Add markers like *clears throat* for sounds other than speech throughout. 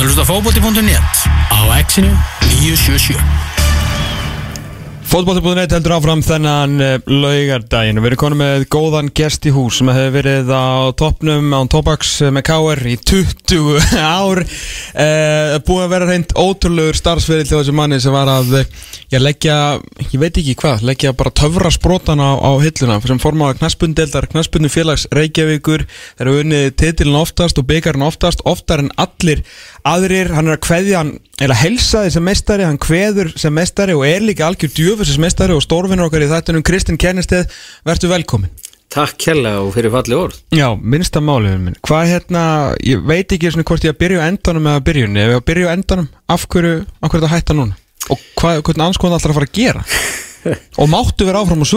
að hlusta fókbóti.net á exinu 977 Fótbolti.net heldur áfram þennan uh, laugardaginn. Við erum konum með góðan gest í hús sem hefur verið á toppnum án Topax með KR í 20 *laughs* ár. Uh, Búið að vera reynd ótrúlegur starfsferill til þessu manni sem var að já, leggja, ég veit ekki hvað leggja bara töfra sprótan á, á hilluna sem formáða knaspundeldar, knaspundu félags Reykjavíkur, þeir eru unnið titilin oftast og byggarinn oftast, oftar en allir aðrir, hann er að kveðja hann eða helsaði sem mestari, hann kveður sem mestari og er líka algjör djöfus sem mestari og stórvinnur okkar í þættunum Kristinn Kennesteð, verður velkomin Takk kjærlega og fyrir falli orð. Já, minnsta máliðin minn. Hvað hérna, ég veit ekki svona hvort ég að byrja á endanum eða byrjunni, ef ég að byrja á endanum af hverju, af hverju þetta hætta núna? Og hvað, hvernig anskoðan alltaf að fara að gera? Og máttu vera áfram á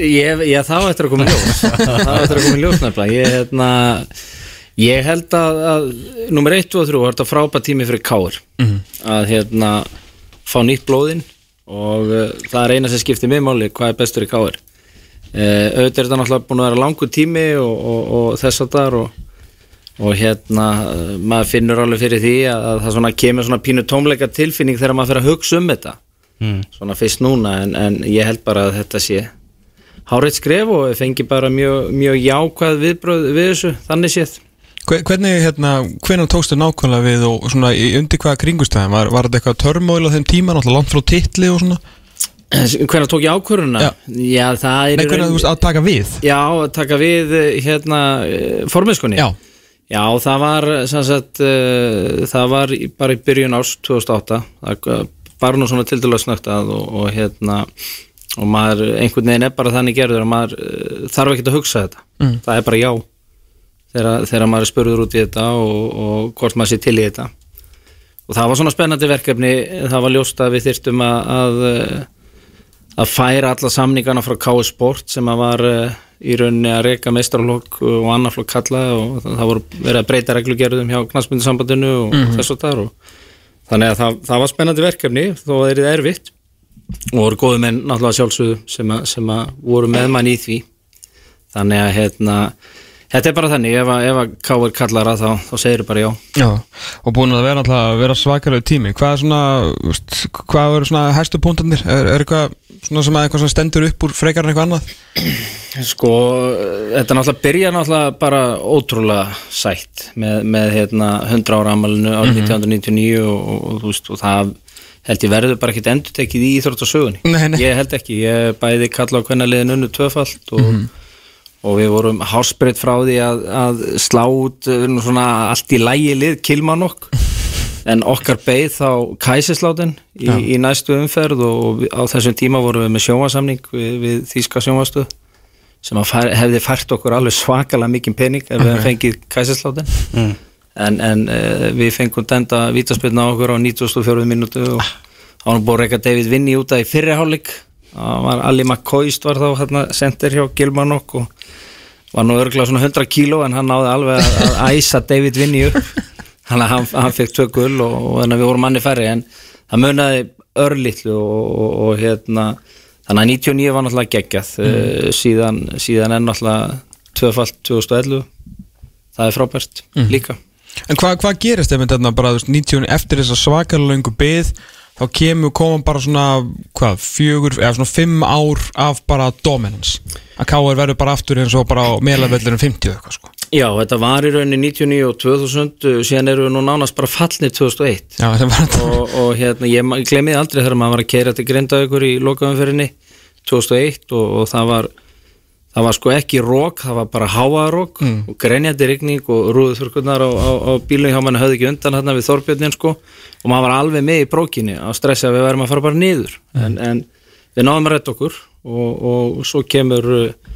Ég, ég þá eftir að koma ljós. *laughs* Þá eftir að koma ljós nefnilega. Ég, hérna, ég held að, að nummer 1 og 3 var þetta frábært tími fyrir káir að hérna fá nýtt blóðinn og uh, það er eina sem skiptir mig máli hvað er bestur í káir uh, auðvitað er þetta náttúrulega búin að vera langur tími og, og, og þess að þar og, og hérna maður finnur alveg fyrir því að, að það svona kemur svona pínu tómleika tilfinning þegar maður fyrir að hugsa um þetta. Svona fyrst núna en, en ég held bara að þetta sé hárið skref og fengi bara mjög, mjög jákvæð viðbröð við þessu, þannig séð Hvernig, hérna, hvernig tókstu nákvæmlega við og svona í undir hvaða kringustæðin var, var þetta eitthvað törmóil á þeim tíma, náttúrulega langt frá titli og svona? Hvernig tók ég ákvöruna? Já. Já, það er Nei, hvernig þú veist að taka við? Já, að taka við eh, hérna formiðskunni Já, Já, það var sem sagt, uh, það var bara í byrjun árs 2008 það bara nú svona tildurlega snögtað og, og hérna og maður einhvern veginn er bara þannig gerður að maður uh, þarf ekki að hugsa þetta. Mm. það er bara já þegar, þegar maður er spurður út í þetta og, og hvort maður sé til í þetta. Og það var svona spennandi verkefni. Það var ljóst að við þyrstum að að, að færa alla samningana frá KS Sport sem að var uh, í rauninni að reyka meistarflokk og annar flokk kalla og það voru verið að breyta reglugerðum hjá knastmyndusambandinu og Mhm. þess og þar og þannig að það, það var spennandi verkefni þó að það er erfitt. Og voru góðu menn náttúrulega sjálfsögðu sem, að- sem að voru með mann í því. Þannig að hérna þetta er bara þannig, ef að, að Káir kallar að þá, þá segir bara já já, og búin að vera alltaf að vera svakalegu tími Hvað er svona, hvað eru svona hæstu punktarnir? Er, er eitthvað svona sem að eitthvað sem stendur upp úr frekar en eitthvað annað? *clears throat* Sko, þetta náttúrulega byrja náttúrulega bara ótrúlega sætt með, með hérna 100 ára amalinu árið 1999 og, og, og, þú veist, og það held ég verður bara ekkit endur tekið í Íþróttasögunni Nei, nei. ég held ekki, ég bæði kalla á hvernig liðin unnu tvöfalt og, og við vorum hásbreytt frá því að, að slá út svona allt í lægi lið Kilmanokk *laughs* en okkar beið þá kæsislátin í, í næstu umferð og á þessum tíma vorum við með sjónvasamning við, við Þíska sjónvastuð sem að fær, hefði fært okkur alveg svakalega mikið pening ef við hefum fengið kæsislátin en, en uh, við fengum denda vítaspilna á okkur á 94 minútu og þá var búið að reyka David Vinny út af í fyrriháleik Ali McCoist var þá hérna sendir hjá Gilmanok og var nú örgulega svona 100 kíló en hann náði alveg að, að æsa David Vinny upp. Þannig að hann, hann fekk tvö gull og, og þannig að við vorum manni færri en það munaði örlitlu og, og, og hérna þannig að 99 var náttúrulega geggjað. Mm. síðan, síðan er náttúrulega tvöfalt 2011 það er frábært líka. En hvað hva gerist ef þetta bara, veist, 90 eftir þess að svakalega löngu byð þá kemur, koma bara svona hvað, fjögur, eða svona fimm ár af bara dominance að K.R. verður bara aftur eins og bara á meðlavellunum 50 eitthvað sko Já, þetta var í rauninni 99 og 2000 síðan eru við nú nánast bara fallnir 2001 Já, það var þetta og, og hérna, ég því aldrei þegar maður var að keira til Grindavíkur í lokaumferinni 2001 og, og það var það var sko ekki rók, það var bara háarók mm. og grenjandi rigning og rúðuþurkurnar á, á, á bílum hjá manni höfðu ekki undan hérna við Þorbjörnin sko og maður var alveg með í brókinni að stressa að við værum að fara bara niður. En, en við náðum að redda okkur og, og svo kemur uh,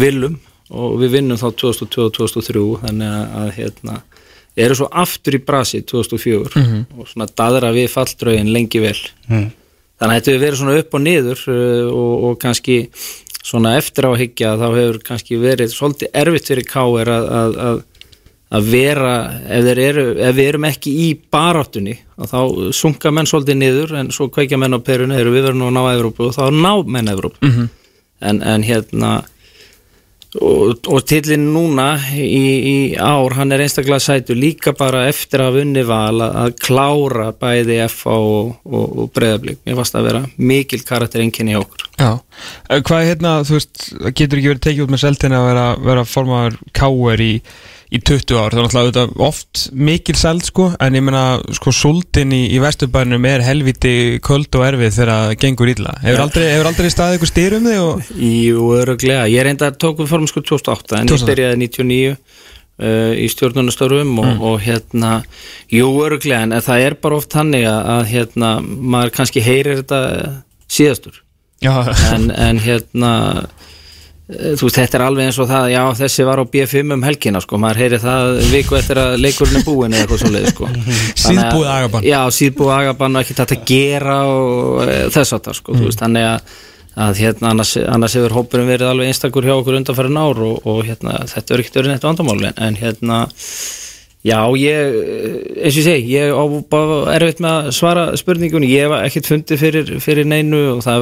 Willum og við vinnum þá 2002 og 2003 þannig að, að hérna eru svo aftur í brasi 2004 og svona daðra við falldraugin lengi vel. Þannig að þetta hefur verið svona upp og niður uh, og, og kannski svona eftir á að hyggja þá hefur kannski verið svolítið erfitt fyrir K.R. að, að, að, að vera ef, eru, ef við erum ekki í baráttunni þá sunga menn svolítið niður en svo kveikja menn á perunni eru við verðum nú að ná Evrópu og þá ná menn Evrópu. En, en hérna og, og tillin núna í, í ár, hann er einstaklega sætu líka bara eftir að vunni val að, að klára bæði FA og, og, og breyðablík mér varst að vera mikil karakter enginni hjá okkur. Já, Eh, hvað er hérna, þú veist, getur ekki verið tekið út með seltin að vera, vera formaður káer í, í 20 ár, það er auðvitað oft mikil seld sko, en ég meina sko súldin í, í vesturbænum er helviti köld og erfið þegar það gengur illa. Hefur aldrei, hefur aldrei staðið ykkur styr um þig og... Jú, öruglega, ég reynda að tók við form sko 2008 en 2008. ég byrjaði 99 uh, í stjórnunastörum og, og hérna, jú, öruglega en það er bara oft hannig að, hérna, maður kannski heyrir þetta síðastur. Já, en, en hérna eh, þú veist, þetta er alveg eins og það já, þessi var á B5 um helgina sko, maður heyri það viku eftir að leikurinn er búin eða eitthvað svoleið sko. *laughs* Þannig að- Síðbúið agabann. Já, síðbúið agabann og ekki þetta að gera og e, þess að það sko, þú veist, þannig að að hérna annars, annars hefur hópurinn verið alveg einstakur hjá okkur undanfærin ár og, og hérna þetta er ekkert verið neitt vandamál en, hérna já ég eins og ég segi, ég bara erfitt með að svara spurningunni, ég hef ekkert fundið fyrir, fyrir neinu og það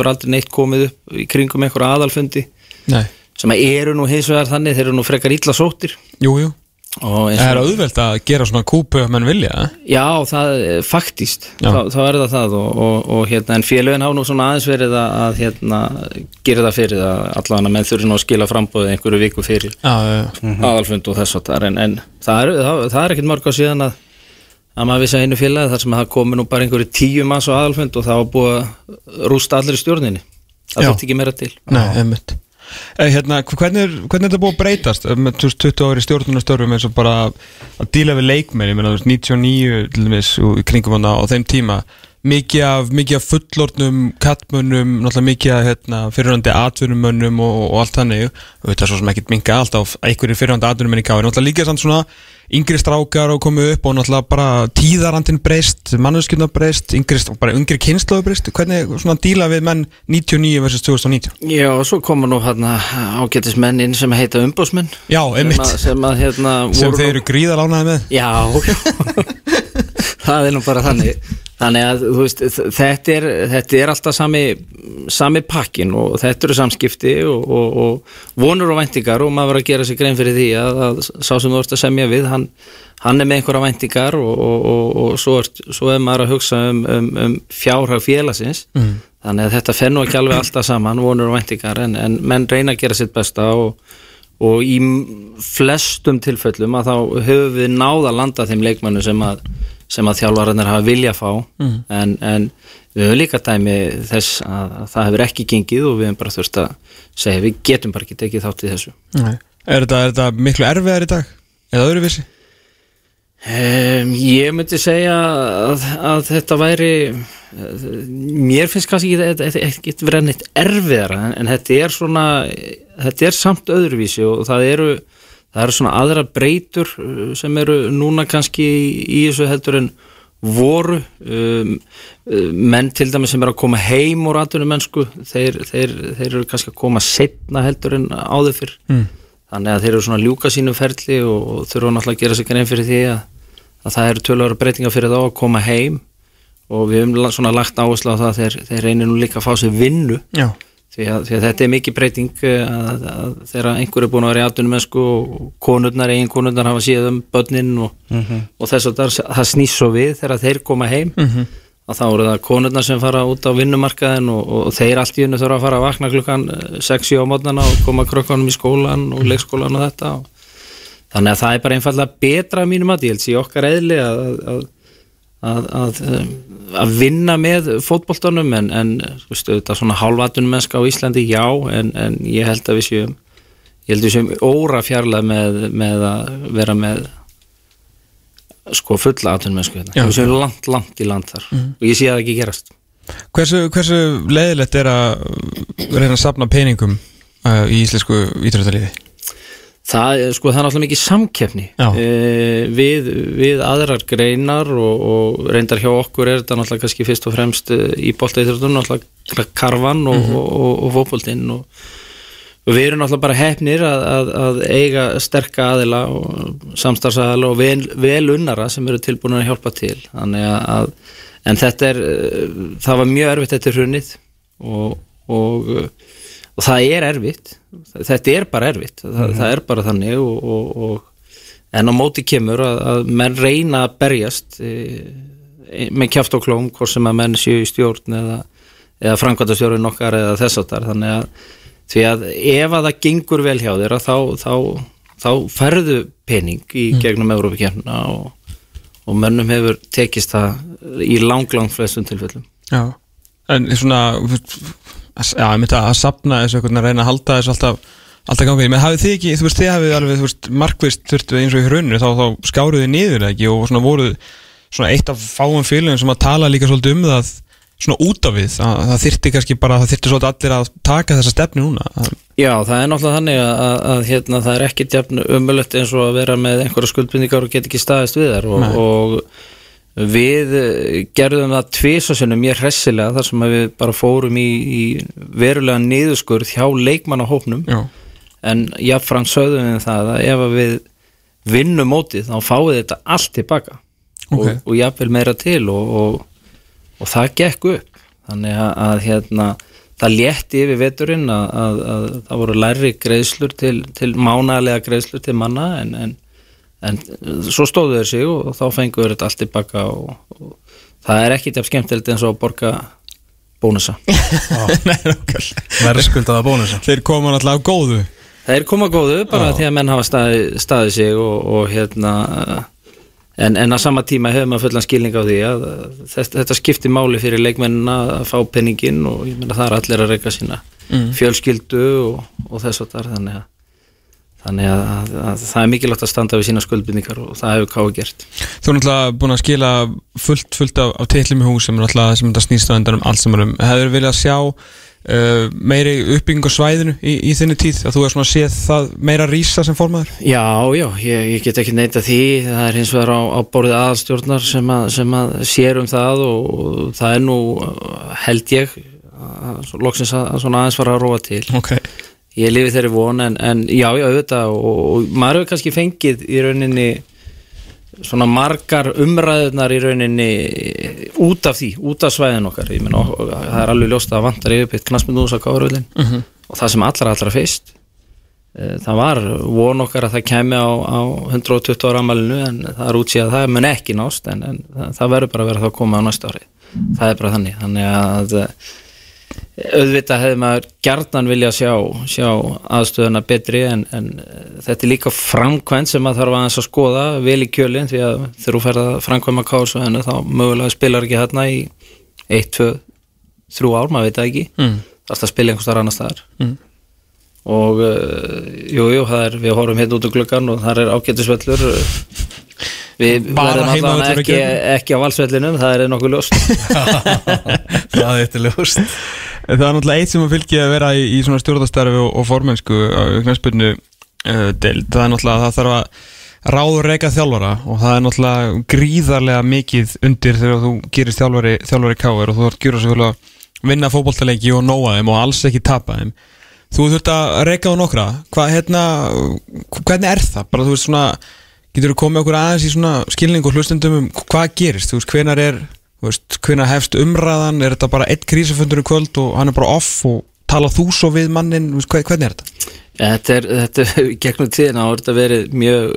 sem að eru nú hins vegar þannig, þeir eru nú frekar illa sóttir jú, jú. og eins Það er auðvelt að gera svona kúpu ef menn vilja, eh? Já, það er faktíst Já. þá, þá er það það og, og, og hérna, en félögin hafa nú svona aðeins verið að, að hérna, gera það fyrir það allavega menn þurfi nú að skila frambóðið einhverju viku fyrir Já, já, já. aðalfund og þess að það en, en það er, það, það er ekkert mörg á síðan að að maður vissi að einu félagi þar sem að það komi nú bara einhverju tíu manns á aðalfund og það var búið að rústa allir í stjórninni það þurfti ekki meira til Nei, Eh, Hérna, hvernig er, hvernig er þetta búið að breytast? Eh, með 20 ári stjórnunastörfum eins og bara að díla við leikmenn, ég meina þú veist 99 til dæmis og kringum hana á þeim tíma. Mikið af, mikið af fullornum kattmönnum, náttúrulega mikið af hérna, fyrirhandi atvinnumönnum og, og allt þannig. Þetta er svo sem ekkert minga alltaf einhverjir fyrirhandi atvinnumenn í kári, náttúrulega líka samt svona yngri strákar og komið upp og náttúrulega bara tíðarandin breyst, manneskjörna breyst yngri, bara yngri kynnslóðu breyst. Hvernig svona díla við menn 99 versus 2019 Já, og svo koma nú hérna ágætis menn inn sem heita umbósmenn Já, sem einmitt. að, sem að hérna sem þeir eru gríðalánaði með. Já, *laughs* það er nú bara þannig Þannig að veist, þetta er, þetta er alltaf sami, sami pakkin og þetta eru samskipti og, og, og vonur og væntingar og maður verður að gera sig grein fyrir því að, að sá sem þú ert að semja við, hann, hann er með einhverja væntingar og, og, og, og svo, er, svo er maður að hugsa um, um, um fjárhag félagsins mm. þannig að þetta fer nú ekki alveg alltaf saman, vonur og væntingar en, en menn reyna að gera sitt besta og og í flestum tilfellum að þá höfum við náð að landa þeim leikmannu sem að, sem að þjálfararnir hafa vilja að fá en, en við höfum líka dæmi þess að, að það hefur ekki gengið og við höfum bara þurft að segja við getum bara ekki tekið þátt í þessu Nei. Er þetta, er þetta miklu erfiðar í dag? Eða öðruvísi? Um, ég myndi segja að, að þetta væri mér finnst kannski ekki verið neitt erfiðara en, en þetta er svona þetta er samt öðruvísi og það eru það eru svona aðra breytur uh, sem eru núna kannski í, þessu heldur en voru. Um, uh, menn til dæmis sem eru að koma heim úr atvinnum mennsku þeir, þeir, þeir eru kannski að koma setna heldur en áður fyrr. Mm. þannig að þeir eru svona að ljúka sínum ferli og, þurfa náttúrulega að gera sig grein fyrir því að, að það eru tölvara breytingar fyrir þá að koma heim. Og við höfum la- svona lagt áherslu á það að þeir, þeir reynir nú líka að fá sér vinnu. Já því að, því að þetta er mikið breyting eh, að, að þegar einhver er búin að vera í atvinnum mennsku og konurnar, eigin konurnar hafa síðan um börnin og, og þess að það, snýst svo við þegar þeir koma heim. Mhm. að þá eru það konurnar sem fara út á vinnumarkaðin og, og þeir allt í unnu þurfa að fara að vakna klukkan 6-7 á mótnana og koma krökkunum í skólan og leikskólan og þetta og þannig að það er bara einfallega betra mínum að ég held sér okkar eðli að, að, að, að, um, að vinna með fótboltanum en, en veist, þetta svona hálfatunum mennska á Íslandi, já en, en ég held að við séum ég held að við séum óra fjarlæð með, með að vera með sko fulla atunum mennsku hérna. Við séum langt, langt í land þar og ég sé það ekki gerast Hversu, hversu leiðilegt er að reyna að sapna peningum uh, í íslensku ítrúttalífi? Það, sko, það er náttúrulega mikið samkeppni Já. eh, við, við aðrar greinar og, og reyndar hjá okkur er þetta náttúrulega kannski fyrst og fremst eh, í boltaíþróttunum náttúrulega karvan og, Mhm. og, og, og fótboltinn og, við erum náttúrulega bara hefnir að, að, að eiga sterka aðila og samstarfsaðila og vel, vel unnara sem eru tilbúin að hjálpa til að en þetta er, eh, það var mjög erfitt þetta hrunnið og, og það er erfitt. Þetta er bara erfitt. Það, það er bara þannig og, og, og, en á móti kemur að, að menn reyna að berjast e, e, með kjáft og klóm hvort sem að menn séu í stjórn eða, eða framkvæmtastjórun okkar eða þess að þar þannig að því að ef að það gengur vel hjá þér þá, þá, þá ferðu pening í gegnum Európa-kjörna og, og mönnum hefur tekist það í lang, lang flestum tilfellum. Já, en svona já, ég myndi að sapna þessu einhvern veginn að reyna að halda þessu alltaf alltaf gangið, menn hafið þið ekki, þú veist, þið hafið alveg, þú veist, markvist þurftu eins og í hrunnu þá, þá skáruðu þið niður ekki? Og svona voruð svona eitt af fáum félagum sem að tala líka svolítið um það svona út af við, að það þyrti kannski bara það þyrti svolítið allir að taka þessa stefni núna. Já, það er náttúrulega þannig að, að, að hérna, það er djafn umöllett eins og að vera með einhverja skuldbindingar og get ekki staðist við þar og, og við gerðum það tvisasunum mér hressilega þar sem við bara fórum í, í verulega niðurskurð hjá leikmannahópnum. Já, en jáfnframt sögðum við það að ef við vinnum mótið þá fáið þetta allt tilbaka. Ok. og, og jafnvel meira til og, og, og það gekk upp. Þannig að, að hérna, það létti yfir veturinn að, að, að það voru læri greiðslur til, til mánalega greiðslur til manna en, en, en svo stóðu þeir sig og, þá fengur þetta allt tilbaka og, og það er ekki jafn skemmtilegt eins og að borga bónusa. *laughs* Verðskuldaða bónusa. Þeir koma náttúrulega á góðu. Það er koma góðu bara því að menn hafa staði, staði sig og, og hérna en, en að sama tíma hefur maður fullan skilning á því að þetta, þetta skiptir máli fyrir leikmennina að fá penningin og ég meina það er allir að reyka sína fjölskyldu og, og þess að þar þannig að Þannig að, að, að það er mikilvægt að standa við sína skuldbindningar og það hefur káði gert. Þú er náttúrulega búin að skila fullt, fullt af, af teitlum í hús sem er náttúrulega sem þetta snýst á endanum allt sem er um Hefur viljað sjá uh, meiri uppbygging á svæðinu í, í þinni tíð að þú er svona séð það meira rísa sem formaður? Já, já, ég, ég get ekki neita því, það er hins vegar á, á borðið aðalstjórnar sem að, sem að sér um það og, og það er nú held ég að, loksins að, að svona aðeins fara að róa til. Ok Ég lifi þeirri von en, en já, já, auðvitað og, og maður hefur kannski fengið í rauninni svona margar umræðunar í rauninni út af því, út af svæðin okkar. Ég menn, það er alveg ljóst að vantar yfirbytt knastmyndús á káruðlinn Mhm. og það sem allra allra fyrst. Eh, það var von okkar að það kemi á, á 120 ára amalinu en það er útsíð að það mun ekki nást en, en það, verður bara að vera það að koma á næsta ári. Það er bara þannig. Þannig að auðvitað hefði maður gjarnan vilja sjá, sjá aðstöðuna betri en, en eh, þetta er líka framkvæmt sem maður þarf aðeins að skoða vel í kjölinn því að þegar þú ferð að framkvæma kársvæðinu þá mögulega spilar ekki hérna í 1, 2, 3 ár, maður veit ekki Mm. að spila einhvers staðar annars staðar Mm. og uh, jú, jú, við horfum hérna út úr gluggan og það er ágættisvellur við Bara verðum allavega ekki, ekki á valsvellinum það er nokkuð ljóst *laughs* það er eitthvað ljóst En Það er náttúrulega eitt sem að fylgja að vera í, í svona stjórnastarfi og, og formennsku á knæspilnu uh, deild. Það er náttúrulega að það þarf að ráð og reyka þjálfara og það er náttúrulega gríðarlega mikið undir þegar þú gerist þjálfari, þjálfari káir og þú þarf að gera svo að vinna fótboltaleiki og nóa þeim og alls ekki tapa þeim. Þú þurft að reyka á nokkra. Hvað, hérna, hvernig er það? Bara þú veist svona, getur þú komið okkur aðeins í svona skilning og hlustendum um hvað gerist? Þú veist, hvenar er Þú veist, hvenær hefst umræðan, er þetta bara eitt krísafundur í kvöld og hann er bara off og tala þú svo við mannin, þú veist, hve- hvernig er þetta? Þetta er, þetta er *laughs* gegnum tíðina og þetta verið mjög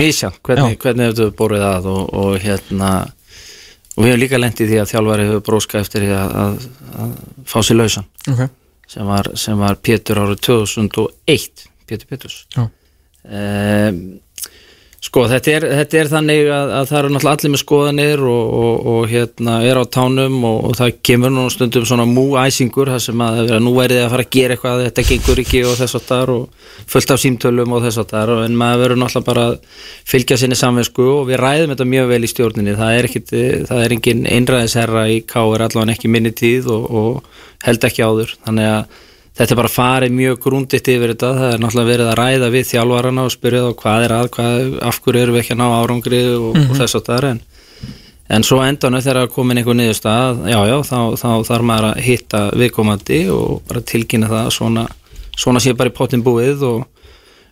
misjant hvernig, hvernig þetta borðið að og, og hérna og við hefum líka lendið því að þjálfari hefur bróska eftir því að, að, að fá sér lausan. Ok, sem var, sem var Pétur árið 2001 Pétur Péturs. Já, um, sko þetta er, þetta er þannig að, að það eru náttúrulega allir með skoðanir og, og, og hérna er á tánum og, og það kemur nú stundum svona múæsingur það sem að, nú verið að fara að gera eitthvað þetta gengur ekki og þess að þar og fullt af símtölum og þess að þar en maður verður náttúrulega bara að fylgja sinni samvinsku og við ræðum þetta mjög vel í stjórninni það er, ekkit, það er engin einræðisherra í K.R. allavega ekki minni tíð og, og held ekki áður þannig að þetta er bara farið mjög grúndið yfir þetta, það er náttúrulega verið að ræða við þjálfarana og spyrja þá hvað er að, hvað, af hverju erum við ekki að ná árangri og, og þess að það er en, en svo endanum þegar það er komin einhver niðurstað, já já, þá, þá þarf maður að hitta viðkomandi og bara tilkynna það að svona, svona sé bara í pottin búið. Og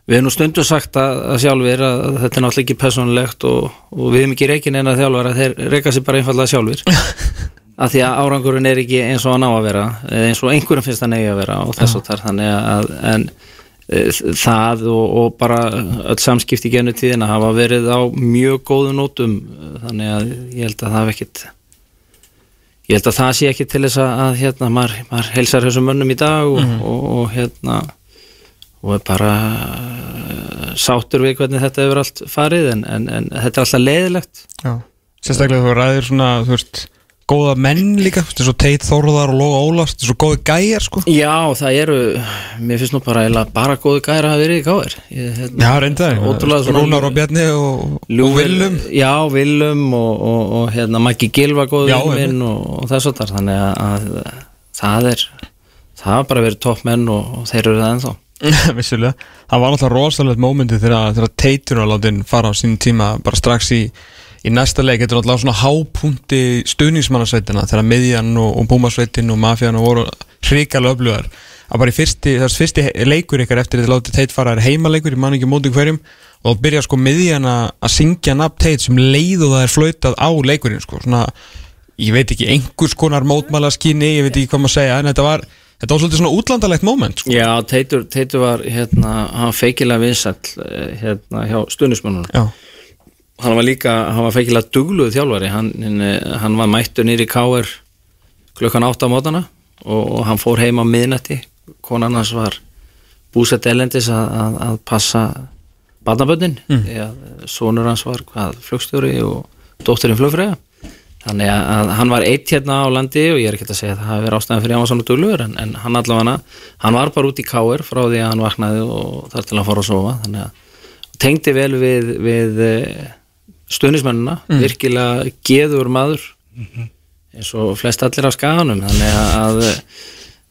við hefum nú stundum sagt að, að sjálfur að þetta er náttúrulega ekki personlegt og, og við hefum ekki reikin eina þjálfara, þeir reika sér bara einfallega sjálfur *laughs* af því að árangurinn er ekki eins og hann á að vera eins og einhverjum finnst hann eigi að vera og þess og þar þannig að en e, það og, og bara öll samskipti gennu tíðina hafa verið á mjög góðum nótum þannig að ég held að það hef ekkit ég held að það sé ekki til þess að, að hérna, maður, maður heilsar þessum mönnum í dag og, og, og hérna og er bara eh, sáttur við hvernig þetta hefur allt farið en, en, en þetta er alltaf leiðilegt Já. Sérstaklega þú ræðir svona, þú veist, góða menn líka, þú veist, svo Teit Þórðar og Lóa Ólafs, þú veist, svo góði gæjar, sko. Já, það eru, mér finnst nú bara bara góðu gæri að hafa verið í káir Já, reyndar, Rúnar og Bjarni og, og Willum. Já, Willum og, og, og hérna Maggi Gilva góður Já, minn og, og þess að þar þannig að, að það er það hafa bara verið toppmenn og, og þeir eru það ennþá. *laughs* Vissulega, það var náttúrulega rosalegt mómenti þegar, þegar Teitur var látin fara á sín tíma bara strax í, í næsta leik þetta er náttúrulega svona hápunti stuðningsmannasveitina þegar miðjan og, og búmasveitin og mafían voru hrikalega öflugar. Að bara í fyrsti, þess fyrsti leikur ykkar eftir þetta látið Teit fara er heimaleikur, ég man ekki móti hverjum og þá byrja sko miðjan að syngja nafn Teit sem leið og það er flautað á leikurinn sko, svona ég veit ekki, einhvers konar mótmæla ég veit ekki hvað maður segja, en þetta var þetta var svolítið svona útlandalegt moment sko. Já, Teitur, Teitur var hérna, hann feikilega vinsall eh, hérna hjá stuðnismannunum hann var líka, hann var feikilega dugluð þjálfari, hann, hann- hann var mættur nýri káir klukkan átta á mótana og, og hann fór heim á miðnætti, konan hans var búsett elendis að, að, að passa barnaböndin mm. sonur hans var hvað, flugstjóri og dótturinn flugfræða þannig að, hann var eitt hérna á landi og ég er ekki að segja að það hafi verið ástæðan fyrir að hann var svona dugluður en, en hann allavega, hann var bara út í káir frá því að hann vaknaði og þar til að fara að sofa. Þannig að tengdi vel við, við stuðnismennina, virkilega geður maður eins og flest allir á skaganum. Þannig að,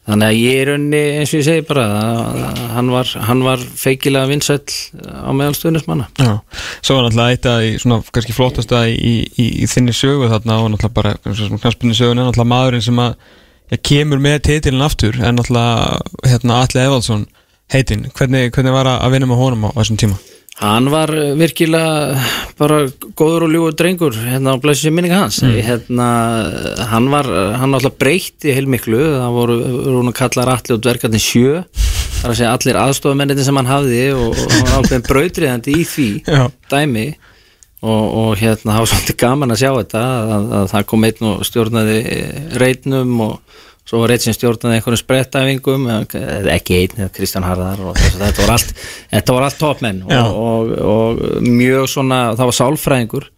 þannig að ég er unni eins og ég segi bara að, að hann, var, hann var feikilega vinsæll á meðal stuðnismanna Já, svo var náttúrulega eitt að í svona kannski flottasta í, í, í, í þinni sögu þarna og náttúrulega bara knarspinni sögun er náttúrulega maðurinn sem að ja, kemur með titilin aftur en náttúrulega hérna Alli Evaldsson heitinn, hvernig, hvernig var að að vinna með honum á þessum tíma? Hann var eh, virkilega bara góður og ljúgur drengur hérna á blæsið minninga hans. Hérna, hann var, hann alltaf breytti heilmiklu, það voru, hún að kalla allir og dvergarnir sjö þar að segja allir aðstofamennir sem hann hafði og, og hann var alveg brautriðandi í því *laughs* Já. dæmi. Og, og hérna það var svolítið gaman að sjá þetta að, að það kom einn og stjórnaði reitnum og svo var reitt sem stjórnaði einhverjum sprettæfingum ekki einn, Kristján Harðar þetta var allt, þetta var allt topmenn. Og, og, og mjög svona það var sálfræðingur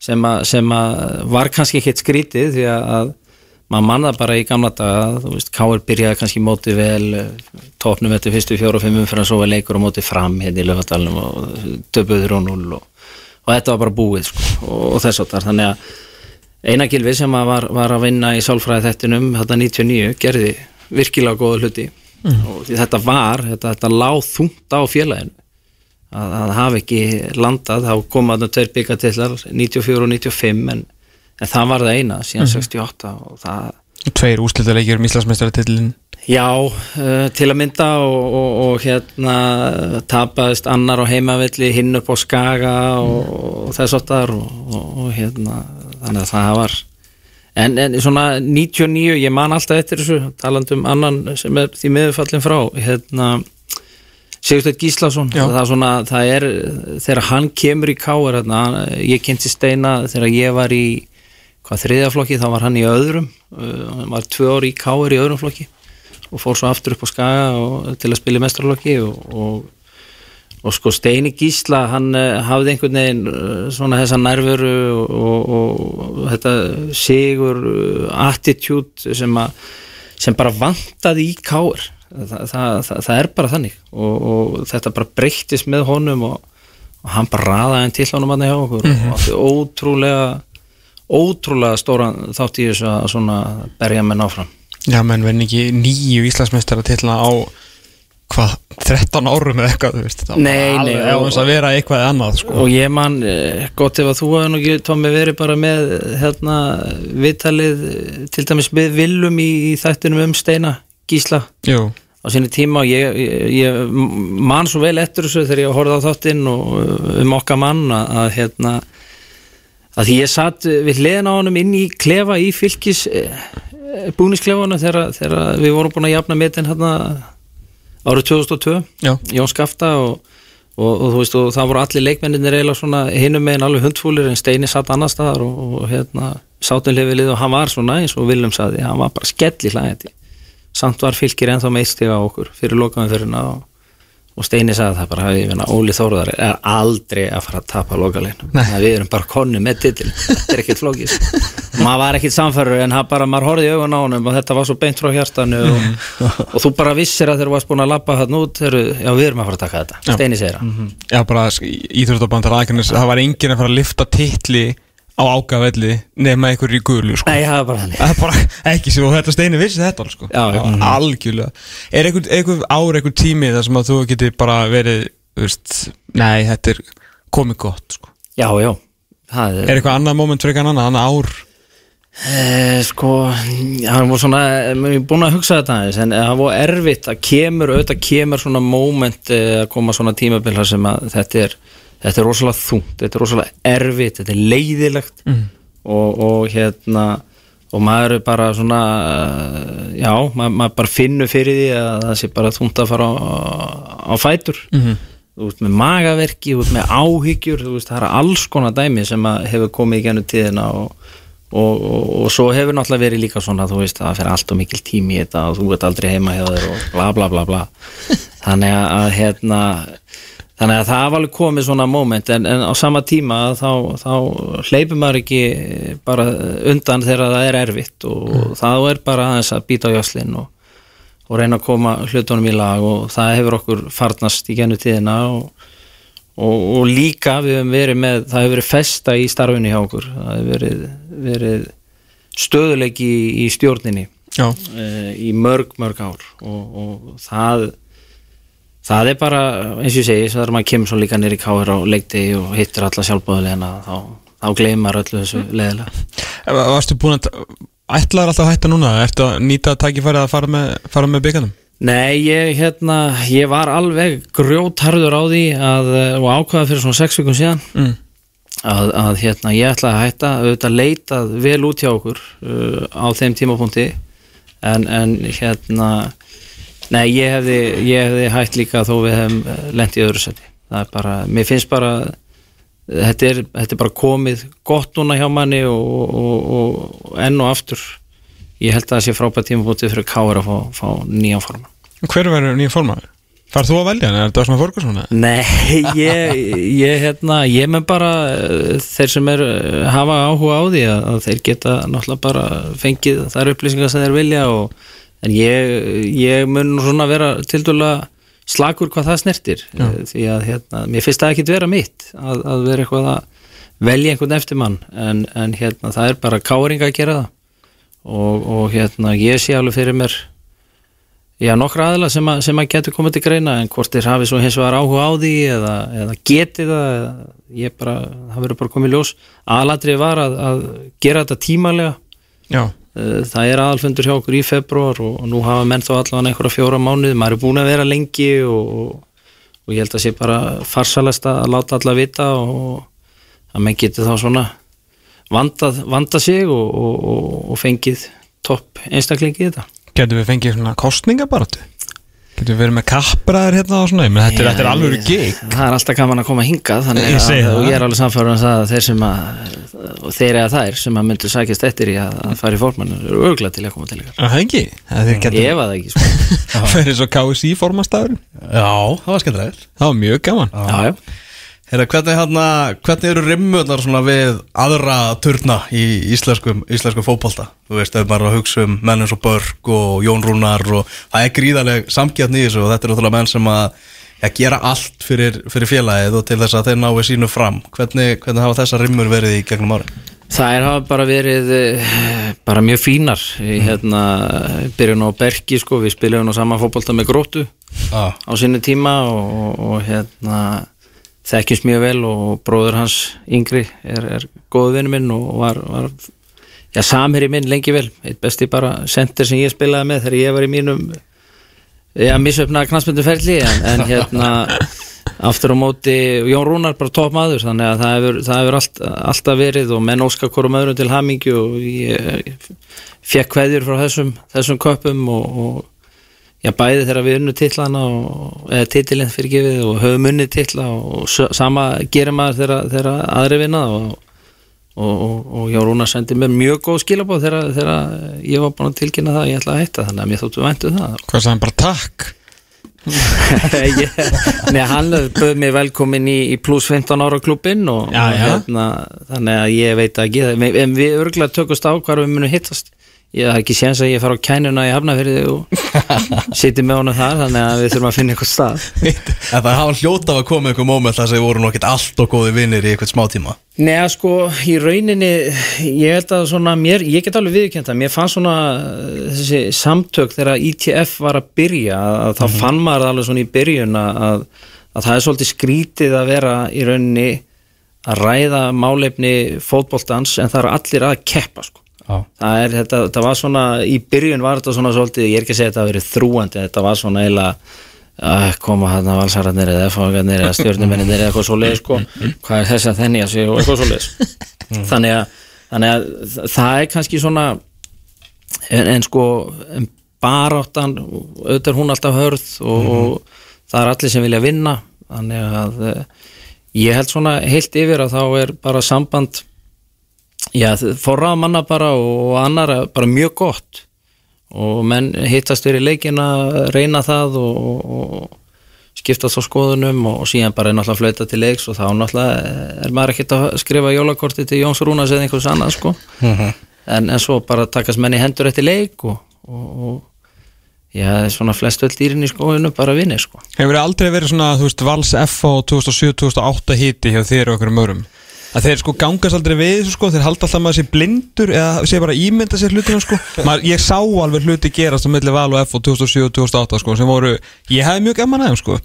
sem, að, sem að var kannski ekkert skrítið því að, að maður manna bara í gamla daga, þú veist, Káir byrjaði kannski móti vel, topnum eftir fyrstu fjóru og fimm umfyrir að svo var leikur og móti fram hérna í löfadalum og döpuður og null og, og þetta var bara búið sko, og, þess að þar, þannig að Einar Gilvi sem var, var að vinna í sálfræði þettinum þetta 99 gerði virkilega góða hluti. Og því þetta var, þetta, þetta láð þungt á félaginu. Að það hafi ekki landað, þá koma þarna tveir byggatillar 94 og 95 en, en það var það eina síðan 68 og það Tveir úslitaleikir um Íslandsmeistaratitlin Já, uh, til að mynda og, og, og hérna tapaðist annar á heimavelli hinn upp á skaga og, og þess og, og, og hérna þannig að það var en, en svona 99, ég man alltaf eftir þessu talandum annan sem er því miðurfallin frá hérna Sigursteinn Gíslason Já. það er, svona, það er þegar hann kemur í káar hérna, ég kynnti Steina þegar ég var í hvað þriðaflokki, þá var hann í öðrum uh, hann var tvö ári í káar í öðrum flokki og fór svo aftur upp á skaga og, til að spila mestrarlokki og, og, og sko Steini Gísla hann uh, hafði einhvern veginn uh, svona þessa nærveru og, og, og þetta sigur uh, attitude sem, sem bara vantaði í káar það, það, það, það er bara þannig. Og, og þetta bara breyttist með honum og, og hann bara raðaði hann til honum hann hjá okkur. Og átti ótrúlega ótrúlega stóran þátt í þessu að svona berja menn áfram. Já, menn verðin ekki nýju Íslandsmeistaratitla á hvað, 13 árum eða eitthvað, þú veist það var Nei, nei, alveg á og- þess að vera eitthvað annað, sko. og ég man, eh, gott ef að þú hefði nú ekki Tómi verið bara með hérna viðtalið eh, til dæmis með Willum í, í þættinum um Steina Gísla. Jú, á sinni tíma og ég, ég, ég man svo vel eftir þessu þegar ég horfði á þáttinn og uh, um okkar mann að, að hérna að því ég satt við hliðin á honum inn í klefa í fylkis búnisklefanum þegar, þegar við vorum búin að jafna metin hérna árið 2002 Já. Jón Skafta og, og, og þú veist og það voru allir leikmenninir eiginlega svona hinum megin alveg hundfúlir en Steini satt annar staðar og, og hérna sátum hlifilið og hann var svona eins og Willum saði, hann var bara skell í hlægæti samt var fylgir ennþá með eitt stig á okkur fyrir lokaðum fyrir og, og Steini sagði það bara hafi vinna, Óli Þóruðar er aldrei að fara að tapa lokalegin við erum bara konni með titil þetta er ekkert flókis *laughs* maður var ekkert samfærður en hann bara, maður horfði í augun á honum og þetta var svo beint frá hjartanu og, *laughs* og þú bara vissir að þeir varst búin að labba þarna út þeir, já við erum að fara að taka þetta, Steini segir það Já, bara íþróttabandar aðgjörnus Það var enginn að fara að lifta titli á ágafelli nema einhver í gulu sko. Nei, það var bara er bara *laughs* ekki svo, þetta steini vissi þetta sko. Já, já. Algjörlega Er einhver, einhver ár, einhver tími þar sem að þú geti bara verið veist, Nei, þetta er komið gott sko. Já, já það Er eitthvað annað moment fyrir eitthvað annað, annað ár Eh, sko, það var svona ég er búin að hugsa þetta aðeins en það var erfitt að kemur, auðvitað kemur svona moment eh, að koma svona tímabil þar sem að þetta er þetta er rosalega þungt, þetta er rosalega erfitt þetta er leiðilegt Mm. og, og hérna og maður er bara svona eh, já, maður, maður bara finnur fyrir því að það sé bara þungt að fara á, á fætur Mhm. þú veist með magaverki, þú veist með áhyggjur þú veist það er alls konar dæmi sem að hefur komið í gennum tíðina og, og, og, og svo hefur náttúrulega verið líka svona þú veist það fer allt og mikil tími í þetta og þú ert aldrei heima hjá þér og bla bla bla bla. *laughs* Þannig að, að hérna þannig að það var alveg komið svona moment en, en á sama tíma þá, þá hleypur maður ekki bara undan þegar það er erfitt og þá er bara aðeins að býta á jöslinn og, og reyna að koma hlutunum í lag og það hefur okkur farnast í gennu tíðina og, og, og líka við hefum verið með það hefur verið festa í starfinu hjá okkur. Það hefur verið, verið stöðuleiki í, í stjórninni uh, í mörg, mörg ár. Og, og það það er bara, eins og ég segi þegar maður kemur svo líka nýri káir á leikti og hittir alla sjálfbóðulegina þá, þá gleymar öllu þessu leðilega varstu búin að ætlaður alltaf að hætta núna, ertu að nýta tækifærið að fara með, fara með byggarnum Nei, ég, hérna, ég var alveg grjótharður á því að, og ákvaða fyrir svona sex vikum síðan mm. að, að hérna, ég ætla að hætta. Auðvitað leitað vel út hjá okkur uh, á þeim tímapunkti. En, en hérna nei, ég hefði, ég hefði hætt líka þó við hefum lent í öðru seti það er bara, mér finnst bara þetta er, þetta er bara komið gott núna hjá manni og, og, og enn og aftur. Ég held að það sé frábært tímapunktið fyrir Káar að fá, fá nýjan forman Hver verður nýja formaður? Far þú að velja hann, er þetta svona Ferguson? eða? Nei, *laughs* ég, ég, hérna, ég menn bara eh, þeir sem er, eh, hafa áhuga á því að, að þeir geta náttúrulega bara fengið þær upplýsingar sem þeir vilja og, en ég, ég mun svona vera til dæla slagur hvað það snertir eh, því að hérna, mér finnst það ekkit vera mitt að, að vera eitthvað að velja einhvern eftir mann en, en hérna, það er bara káringa að gera það og, og hérna, ég sé alveg fyrir mér Já, nokkra aðila sem, að, sem að getur komið til greina en hvort þeir hafi svo hins vegar áhuga á því eða, eða geti það eða, ég bara, það verður bara komið ljós. Aðalatrið var að, að gera þetta tímalega Já, Eh, það er aðalfundur hjá okkur í februar og, og nú hafa menn þá allavega einhverja fjóra mánuði. Maður er búin að vera lengi og, og, og ég held að sé bara farsalest að láta alla vita og að menn geti þá svona vandað, vandað sig og, og fengið topp einstaklingi í þetta getur við fengið svona kostningabaratu? Getur við verið með kappræðir hérna og svona, menn þetta er, þetta er alveg gig. Það er alltaf gaman að koma hingað þannig Ég að, það. og ég er alveg samfæður um það að þeir sem að og þeir eða þær sem að myndu sækjast eftir í að, að fara í formann eru örglað til að koma til ykkar. Það er ekki, það Ég efa það ekki sko. *laughs* fyrir svo KSI formastafurinn Já, það var skemmtilegir Það var mjög gaman. Já, já Herra, hvernig, hérna, hvernig eru rimmurnar svona við aðra turna í íslenskum, íslenskum fótbolta? Þú veist, ef maður er að hugsa um menn eins og Börg og Jón Rúnar og það er gríðarleg samgjarn í þessu og þetta eru náttúrulega menn sem að ja, gera allt fyrir, fyrir félagið og til þess að þeir náu sínu fram. Hvernig, hvernig hafa þessar rimmur verið í gegnum árin? Það er hafa bara verið eh, bara mjög fínar í hérna byrjun á Berki sko, við spilum á sama fótbolta með grótu Ah. á sinni tíma og, og hérna þekkjumst mjög vel og bróður hans yngri er, er góð vinnu minn og var, var já, samherri minn lengi vel. Eitt besti bara center sem ég spilaði með þegar ég var í mínum já, misöfna knastmynduferli en, en hérna *laughs* aftur á móti Jón Rúnar bara topp maður þannig að það hefur, það hefur allt, alltaf verið og menn óskar hvorum öðrum til hamingju og ég, ég fekk kveðjur frá þessum, þessum köpum og, og já, bæði þegar við unnu titlana og, eða titilinn fyrir gefið og höfum unni titla og sama gerir maður þegar, aðri vinna og, og, og, og Jón Rúnar sendi mér mjög góð skilabóð þegar, ég var búin að tilkynna það að ég ætla að hætta þannig að mér þóttu væntu það Hvað sagði hann bara takk? *laughs* Nei, hann bauð mér velkomin í, í pluss 15 ára klubbinn og, Já, og já. Hérna, þannig að ég veit ekki en við örgulega tökumst á hvar við munum hittast ég haf ekki séns að ég fara á kænuna í Hafnafyrði og *laughs* sitja með honum þar þannig að við þurfum að finna eitthvað stað. Það hafa hljóta að koma einhver moment þar sem þið voru nú ekkert allt og góði vinnir í eitthvað smá tíma Nei, sko, í rauninni ég held að svona mér, ég get alveg viðkjönda mér fannst svona uh, þessi samtök þegar ITF var að byrja að þá fann maður alveg svona í byrjun að, að, að það er svolítið skrítið að vera í rauninni að ræða málefni fótboltans en það eru allir að keppa sko. Það er þetta, þetta var svona í byrjun var þetta svona svolítið, ég er ekki að segja að þetta hafi verið þrúandi þetta var svona eiginlega að koma hann að valsararnir eða fáingarnir eða stjórnumennir eða eitthvað svo leið sko. hvað er þess að þenni að sig og eitthvað svo leið þannig, að, þannig að það er kannski svona en, en sko baráttan, auðvitað hún alltaf hörð og, og það er allir sem vilja vinna. Þannig að eh, ég held svona heilt yfir að þá er bara samband já, forrað manna bara og annara bara mjög gott. Og menn hittast fyrir leikina reyna það og, og, og skipta þá skoðunum og, og síðan bara náttúrulega flauta til leiks og þá náttúrulega er maður ekkert að skrifa jólakorti til Jóns Rúnas eða einhvers annað sko. En, en svo bara takast menn í hendur eftir leik og, og, og já, svona flest öll dýrin í skóinu bara vinni sko. Hefur þið aldrei verið svona, þú veist, Vals FH 2007-2008 hiti hjá þér og okkur um örum? Að þeir sko gangast aldrei við þessu sko, þeir halda alltaf að maður sé blindur eða sé bara ímynda sér hlutina sko. maður, Ég sá alveg hluti gerast á milli Val og FH 2007-2008 sko, sem voru, ég hefði mjög gaman aðeim sko.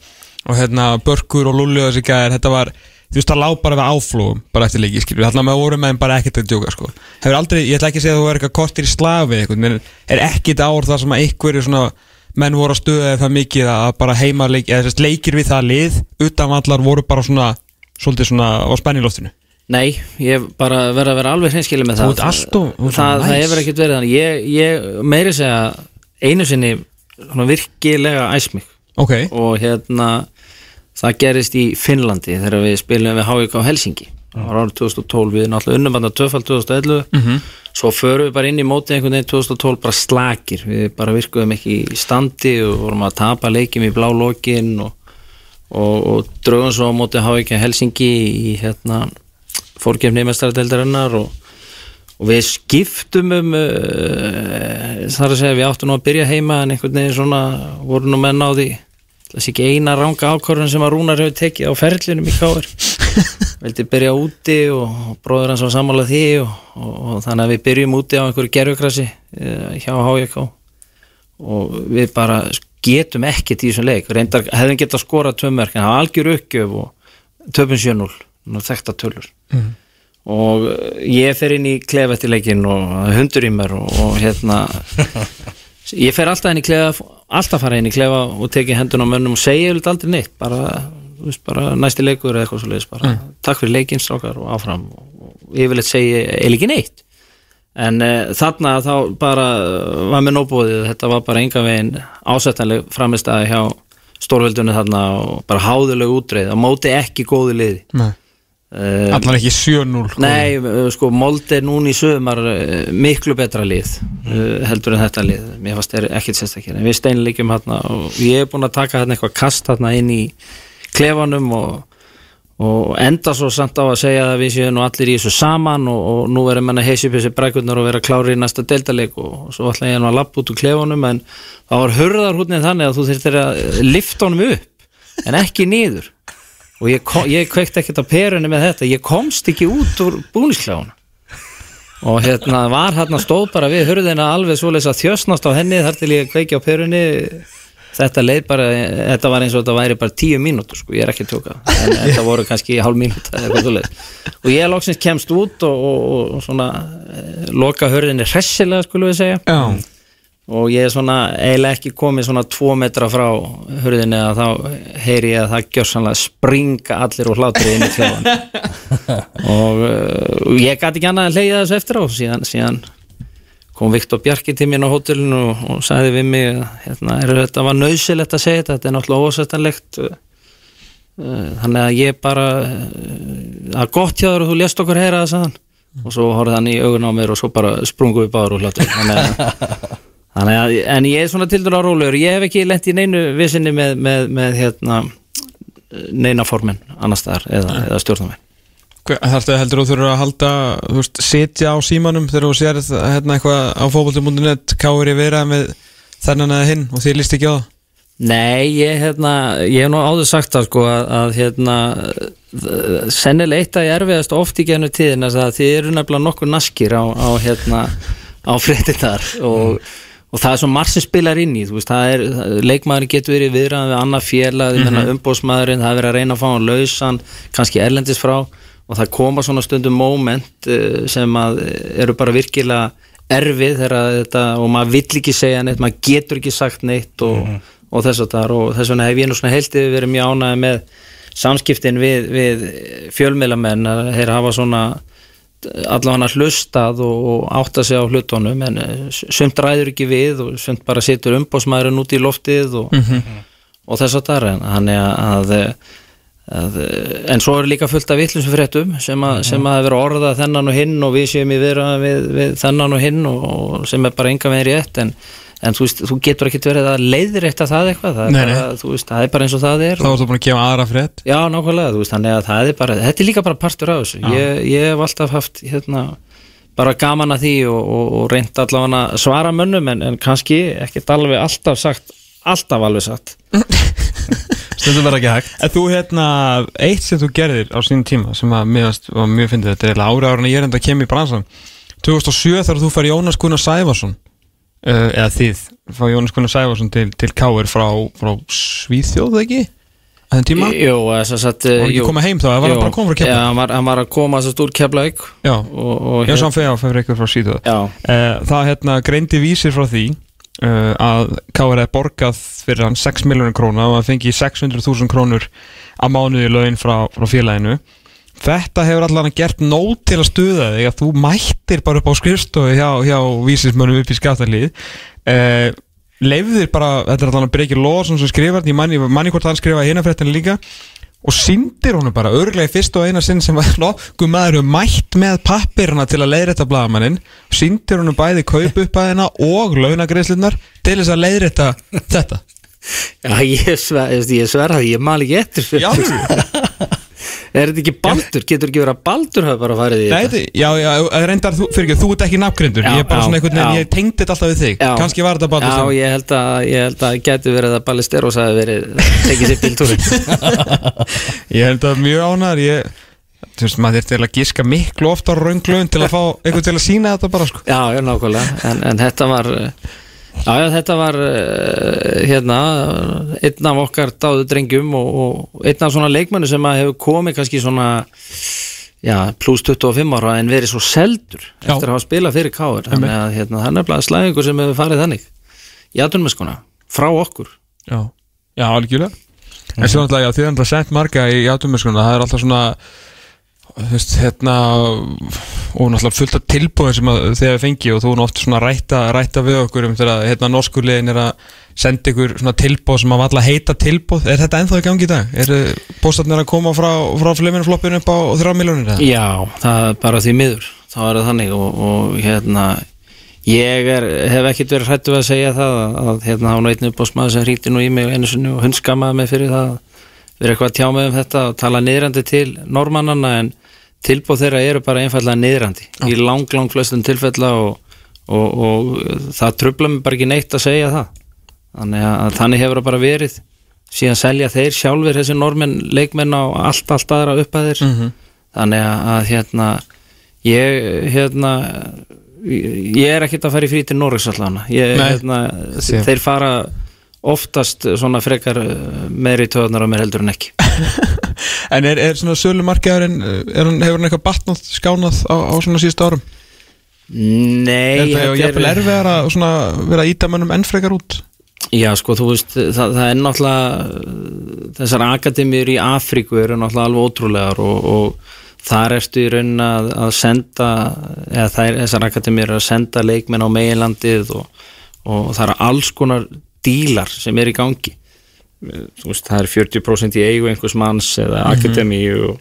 Og hérna, Börkur og Lulli og þessi gæðir, þetta var, þú veist, það lá bara við áflugum, bara eftir leiki, skilur, þarna með voru með þeim bara ekkert að djóka sko. Hefur aldrei, ég ætla ekki að segja að þú er eitthvað kortir í slafi eitthvað, er ekkit ár það sem að einhver er svona menn voru að stöða það mikið að bara heima leik, eða þess leikir við það lið utanvallar voru bara svona svolítið svona á spenniloftinu Nei, ég bara verð að vera alveg hreinskilið með það. ert allt of- þú ert það, það næs. hefur ekkert verið þannig. Ég, ég meiri segja einu sinni virkilega æs mig. Ok, og hérna það gerist í Finnlandi þegar við spilum við HVK Helsingi það var árið 2012 við náttúrulega unnum bara tvöfald 2011 svo förum við bara inn í móti einhvern veginn 2012 bara slakir. Við bara virkuðum ekki í standi og vorum að tapa leikjum í blá lokin og, og, og draugum svo á móti HVK Helsingi í hérna fórkefni mestaradeildarinnar og, og við skiptum um uh, þar að segja við áttum nú að byrja heima en einhvern veginn svona voru nú menn á því þessi ekki eina ranga ákvörðun sem að Rúnar hefur tekið á ferlinum í káir *laughs* vildi byrja úti og bróður hans var sammálað því og, og, og þannig að við byrjum úti á einhverju gerfukrasi uh, hjá HJK og við bara getum ekkert í þessum leik. Reyndar hefðum getað skorað tvömörk en það var algjör uppgjöf og töpum 7-0 nú þekta tölur. Og uh, ég fer inn í klef eftir leikin og hundur í mér og, og hérna *laughs* ég fer alltaf inn í klefa alltaf fara inn í klefa og teki hendun á mönnum og segja yfirleitt aldrei neitt bara, bara næsti leikur eða eitthvað svo leiðis bara takk fyrir leikinn strákar og áfram. Og yfirleitt segja eða ekki neitt. En uh, þarna þá bara uh, var mér nóbúðið þetta var bara enga veginn ásættanleg framistæði hjá stórveldunni þarna og bara háðuleg útreið á móti ekki góðu liði. Nei. Uh, allan ekki 7-0 sko. Nei, uh, sko, Mold er núna í sögumar uh, miklu betra lið uh, heldur en þetta lið, mér fannst þeir ekkert sérstakir en við steinleikjum hérna og ég er búin að taka hérna eitthvað kast hérna inn í klefanum og, og enda svo samt á að segja að við séum nú allir í þessu saman og, og nú erum menn að heisi upp þessi brækurnar og vera klári í næsta deildaleik og svo ætla ég nú að lappa út úr klefanum en það var hurðarhútnið þannig að þú þurftir að lifta honum upp en ekki niður og ég, kom, ég kveikt ekkert á perunni með þetta. Ég komst ekki út úr búniskláuna og hérna var hérna stóð bara við hurðina alveg svoleiðis að þjösnast á henni þar til ég kveiki á perunni. Þetta leið bara, þetta var eins og þetta væri bara tíu mínútur sko, ég er ekki tjóka. En *laughs* þetta voru kannski hálf mínúta og ég loksins kemst út og, og, og svona eh, loka hurðinni hressilega skulum við segja. Já, og ég er svona eiginlega ekki komið svona tvo metra frá hurðinni að þá heyri ég að það gjör sannlega springa allir og hlátri inn í klefan *laughs* og uh, ég gæti ekki annað að leiða þessu eftir á síðan, síðan kom Viktor Bjarki til mín á hótelinu og, og sagði við mig að hérna, þetta var nöðsilegt að segja þetta? Þetta er náttúrulega ósættanlegt uh, þannig að ég bara uh, að gott hjá þér og þú lést okkur heyra það og svo horfði hann í augun á mér og svo bara sprungu við báður og hlátri. Þannig að *laughs* að, en ég er svona til dæla rólegur, ég hef ekki lent í neinu vissinni með, með, með hérna, neina formin annar staðar eða, eða stjórnarmenn. Þarftu heldur þú þurfa að halda, þú veist, sitja á símanum þegar þú sér hérna eitthvað á fókbaltum.net, káir ég vera með þennan eða hinn og þið líst ekki á það? Nei, ég, hérna, ég hef nú áður sagt það sko að, að hérna, sennilega eitt að ég erfiðast oft í gennu tíðin að þið eru nefnilega nokkuð naskir á, á, hérna, á fréttinnar og mm og það er svo marg sem spilar inn í veist, er, leikmaðurinn getur verið viðræðan við annað félag, mm -hmm. umbóðsmaðurinn það er verið að reyna að fá hann lausan kannski erlendis frá og það koma svona stundum moment eh, sem að eru bara virkilega erfið þetta, og maður vill ekki segja neitt maður getur ekki sagt neitt og, mm -hmm. og þess að það og þess vegna hef ég nú svona heldið verið mjög ánæðið með samskiptin við, við fjölmiðlamenn að þeir hafa svona allavega hlustað og, og átt að segja á hlutunum en eh, sumt ræður ekki við og sumt bara situr umbósmæðurinn út í loftið og, mm -hmm. og þess að það er þannig að, að en svo er líka fullt af vittlum fréttum sem að, sem að vera orðað þennan og hinn og við séum í vera við, við þennan og hinn og sem er bara enga með rétt en en þú, veist, þú getur ekki verið að leiðrætta það eitthvað það er, nei, bara, nei. Veist, það er bara eins og það er. Þá ertu búin að gefa aðra frétt. Já nákvæmlega, veist, þannig að það er bara þetta er líka bara partur af þessu. Ég, ég hef alltaf haft hérna, bara gaman að því og, og, og reynd allavega að svara mönnum en, en kannski ekkert alveg alltaf sagt alltaf alveg sagt *laughs* stundum verða ekki hægt. En þú hérna, eitt sem þú gerðir á sín tíma sem að mjög, mjög fyndið þetta er ára ára en ég er enda að kemja í bransan 2007 þar þú fær Jónas Gunnar Sæfarsson eða þið. Fá Jónas Gunnar Sæfarsson til, til Káir frá, frá Svíþjóð ekki? að þenn tíma? Jú, þess að það var ekki að koma heim þá, það var bara að koma frá Keflavík? Já, hann var, hann var að koma þess að stúr Keflavík Já, og, og ég sá hann fyrir fyrir eitthvað frá Svíþjóð. Uh, það hérna greindi vísir frá því uh, að Káir hefði borgað fyrir hann 6 miljónir króna og það fengi 600.000 krónur að mánuði lögin frá, frá félaginu Þetta hefur allavega gert nót til að stuða þig að þú mættir bara upp á skrifstofu hjá, hjá vísismönnum upp í skattalíð eh, leifðir bara, þetta er allavega Breykir Lóðsson sem skrifar, ég manni, manni hvort hann skrifaði hinafrættinu líka. Og syndir honum bara, örglega í fyrst og eina sinn sem var *laughs* nokkuð maður mætt með pappirna til að leiðrætta blagamannin syndir honum bæði kaup upp að hennar og launagreislunar til þess að leiðrætta þetta. *laughs* Já, ég sverða, ég mal ekki eftir Já, *laughs* Er þetta ekki baldur? Getur ekki verið að baldur hafa bara farið í Nei, þetta? Já, já, reyndar, þú, fyrir ekki, þú ert ekki nafngrindur Ég er bara já, svona einhvern veginn, ég tengdi þetta alltaf við þig. Já. Kanski var þetta baldur Já, ég held að, ég held að getur verið að Ballisteros hafi verið tekið sér bíltúri *laughs* Ég held að mjög ánar Ég, þú veist, maður þurfti að gíska miklu ofta á raunglöfun til að fá einhvern til að sína þetta bara, sko. Já, já, nákvæmlega, en, en þetta var Já, já, þetta var uh, hérna, einn af okkar dáðu drengjum og, og einn af svona leikmannu sem hefur komið kannski svona já, pluss 25 ára en verið svo seldur já. eftir að hafa spilað fyrir káður þannig að hérna, það er nefnilega slæðingur sem hefur farið þannig í aðtunumeskona, frá okkur. Já, já, algjörlega. En svo náttúrulega, já, þið er náttúrulega sent marga í aðtunumeskona, það er alltaf svona veist, hérna og náttúrulega fullt af tilbúin sem þið fengi og þú er náttúrulega svona rætta, rætta við okkur um þegar hérna norskulegin er að senda ykkur svona tilbúð sem að valla heita tilbúð er þetta enþá í gangi í dag? Er bóstatnir að koma frá, frá fluminfloppinu upp á 3 miljónir? Já, það er bara því miður þá er það þannig og, og hérna ég er, hef ekkert verið hrættu að segja það að, hérna hafa náttúrulega einn smaðu sem hríti nú í mig einu sunni og hundskamaði mig fyrir það verið eitthvað tjá með um þetta og tala niðrandi til normannanna en tilbúð þeirra eru bara einfallega niðrandi. Já. í lang, lang flestum tilfella og, og, og það tröfla mér bara ekki neitt að segja það. Þannig að þannig hefur það bara verið. Síðan selja þeir sjálfur þessi normen leikmenn á allt, allt aðra uppaðir mm -hmm. þannig að hérna ég hérna ég er ekkert að fara í frí til Norris allavega. Hérna, þeir fara oftast svona frekar meiri töðunar á mér heldur en ekki *laughs* En er, er svona sölumarkaðurinn, hefur hann eitthvað batnað, skánað á, á svona síðust árum? Nei, Er þetta jafnvel erfiðar að vera að íta mönnum enn frekar út? Já, sko, þú veist, það, það er náttúrulega þessar akademíur í Afríku eru náttúrulega alveg ótrúlegar og, og þar ertu í raunin að, að senda eða þær, þessar akademíur eru að senda leikmenn á meginlandið og, og það eru alls konar dílar sem er í gangi veist, það er 40% í eigu einhvers manns eða akademíu og,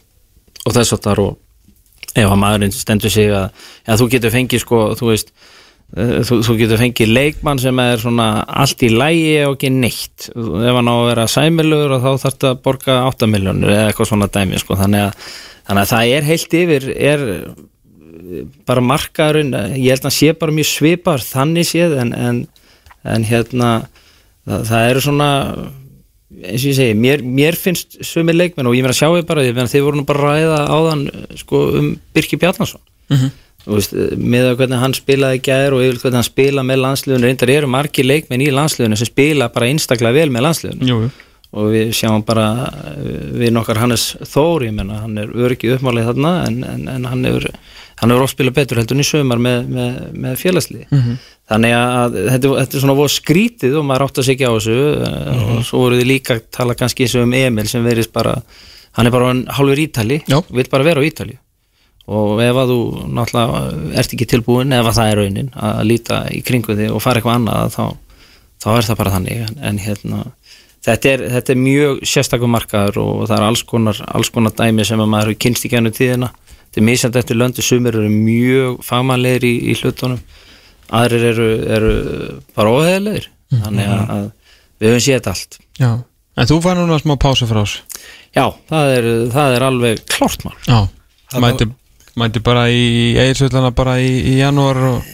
og þess að þar og ef að maðurinn stendur sig að já, þú getur fengið sko, þú veist eh, þú, þú getur fengið leikmann sem er svona allt í lægi og ekki neitt ef hann á að vera sæmilugur og þá þarf þetta að borga 8 miljónur eða eitthvað svona dæmi sko. þannig, að, þannig að það er heilt yfir er bara markaðurinn ég held að sé bara mjög svipar þannig séð en, en, en hérna það, það eru svona eins og ég segi, mér, mér finnst sömur leikmenn og ég verð að sjá þið bara, að þið voru nú bara að ræða áðan sko, um Birki Bjarnason. Mm -hmm. veist, með að hvernig hann spilaði gæðir og yfir hvernig hann spila með landsliðunum reyndar eru margir leikmenn í landsliðunum sem spila bara einstaklega vel með landsliðunum og við sjáum bara við nokkar Hannes Þór, ég menna hann er örgið uppmálið þarna en, en, en hann hefur hann hefur óspila betur heldur í sömar með, með, með félagsliði Mhm. þannig að þetta, þetta er svona voru skrítið og maður átt að segja á þessu Mhm. og svo voru þið líka að tala kannski eins og um Emil sem verðist bara hann er bara hann hálfur Ítali vil bara vera á Ítali og ef að þú náttúrulega ert ekki tilbúin ef að það er raunin að líta í kringu þig og fara eitthvað annað þá, þá er það bara þannig. En, en hérna Þetta er, þetta er mjög sérstakum markaður og það er alls konar, alls konar dæmi sem að maður hefur kynst í gænum tíðina þetta er misjandi eftir löndu, sumir eru mjög fagmannlegir í, í hlutunum. Aðrir eru, eru bara óheðilegir þannig að, við höfum séð allt. Já. En þú fær núna smá pásu frá oss Já, það er, það er alveg klart mál. Já, mæti, mæti bara í eiginsvöldana bara í, í janúar og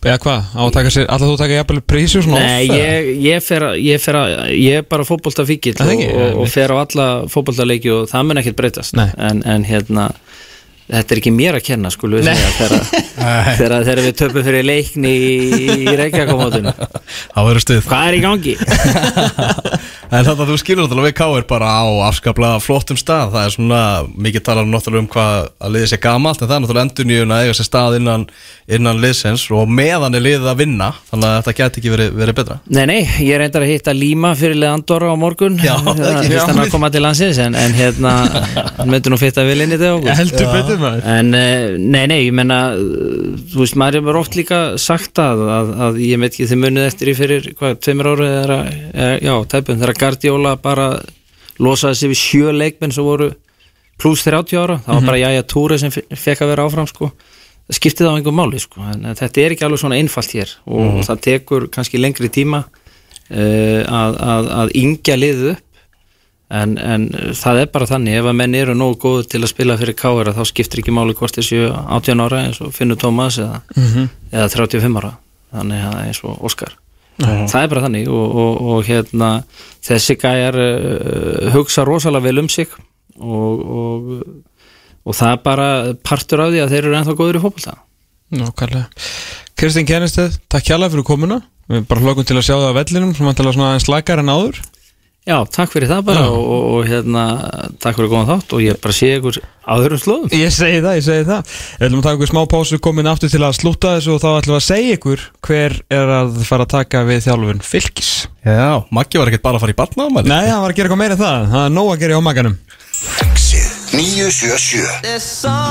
eða hvað, á að taka sér alltaf þú taka jafnvel prísu svona Nei, off, eða? ég, ég, fer, að- ég, ég er bara fótboltafíkil Það og, og, fer á alla fótboltaleiki og það mun ekkert breytast. En, en hérna þetta er ekki mér að kenna segja þegar, við töpum fyrir leikni í, stuð. Hvað er í gangi? *laughs* En þetta þú skilur náttúrulega við K.R. bara á afskaplega flottum stað. Það er svona mikið talað náttúrulega um hvað að liðið sé gamalt En það er náttúrulega endur nýjun að eiga sér stað innan, innan liðsins Og meðan er liðið að vinna Þannig að þetta geti ekki verið, verið betra. Nei, nei, ég reyndar að hitta Líma fyrir Leandora á morgun. Já, það ekki. Fyrst hann að koma til landsins En, en hérna, *laughs* hann myndi nú fitta vel inn í þetta okkur. Heldur betur maður. En eh, nei, nei, ég menna þú veist, maður hefur oft líka sagt að, að, að ég veit ekki þið munið eftir í fyrir hvað, tveimur ára eða, eða já, tæpum, þegar Guardiola bara losaði sig við sjö leikmenn sem voru pluss 30 ára, það var bara Jæja Túri sem fe- fekk að vera áfram sko. Það skipti það á einhver máli sko. En þetta er ekki alveg svona einfalt hér og það tekur kannski lengri tíma uh, að, að, að yngja liðið upp en, en það er bara þannig ef að menn eru nógu góður til að spila fyrir káera þá skiptir ekki máli hvort þessu 18 ára eins og Finnur Tómas eða, eða 35 ára. Þannig að eins og Óskar. Það er bara þannig og, og, og hérna þessi gæjar uh, hugsa rosalega vel um sig og, og, og það er bara partur af því að þeir eru ennþá góður í fótbolta. Nákvæmlega. Kristinn Kennisted, takk hjálpa fyrir komuna. Við bara hlökum til að sjá það á vellinum sem vantilega svona aðeins slakar en áður Já, takk fyrir það bara og, og, og hérna takk fyrir góðan þátt og ég bara sé ykkur á öðrum slóðum. Ég segi það, ég segi það. Við ætlum að taka ykkur smá pásu komin aftur til að slúta þessu og þá ætlum við að segja ykkur hver er að fara að taka við þjálfun fylgis Já, Maggi var ekkert bara að fara í barnaðamæli Nei, hann var að gera eitthvað meira en það. Það er nóg að gera hjá maganum Exið 977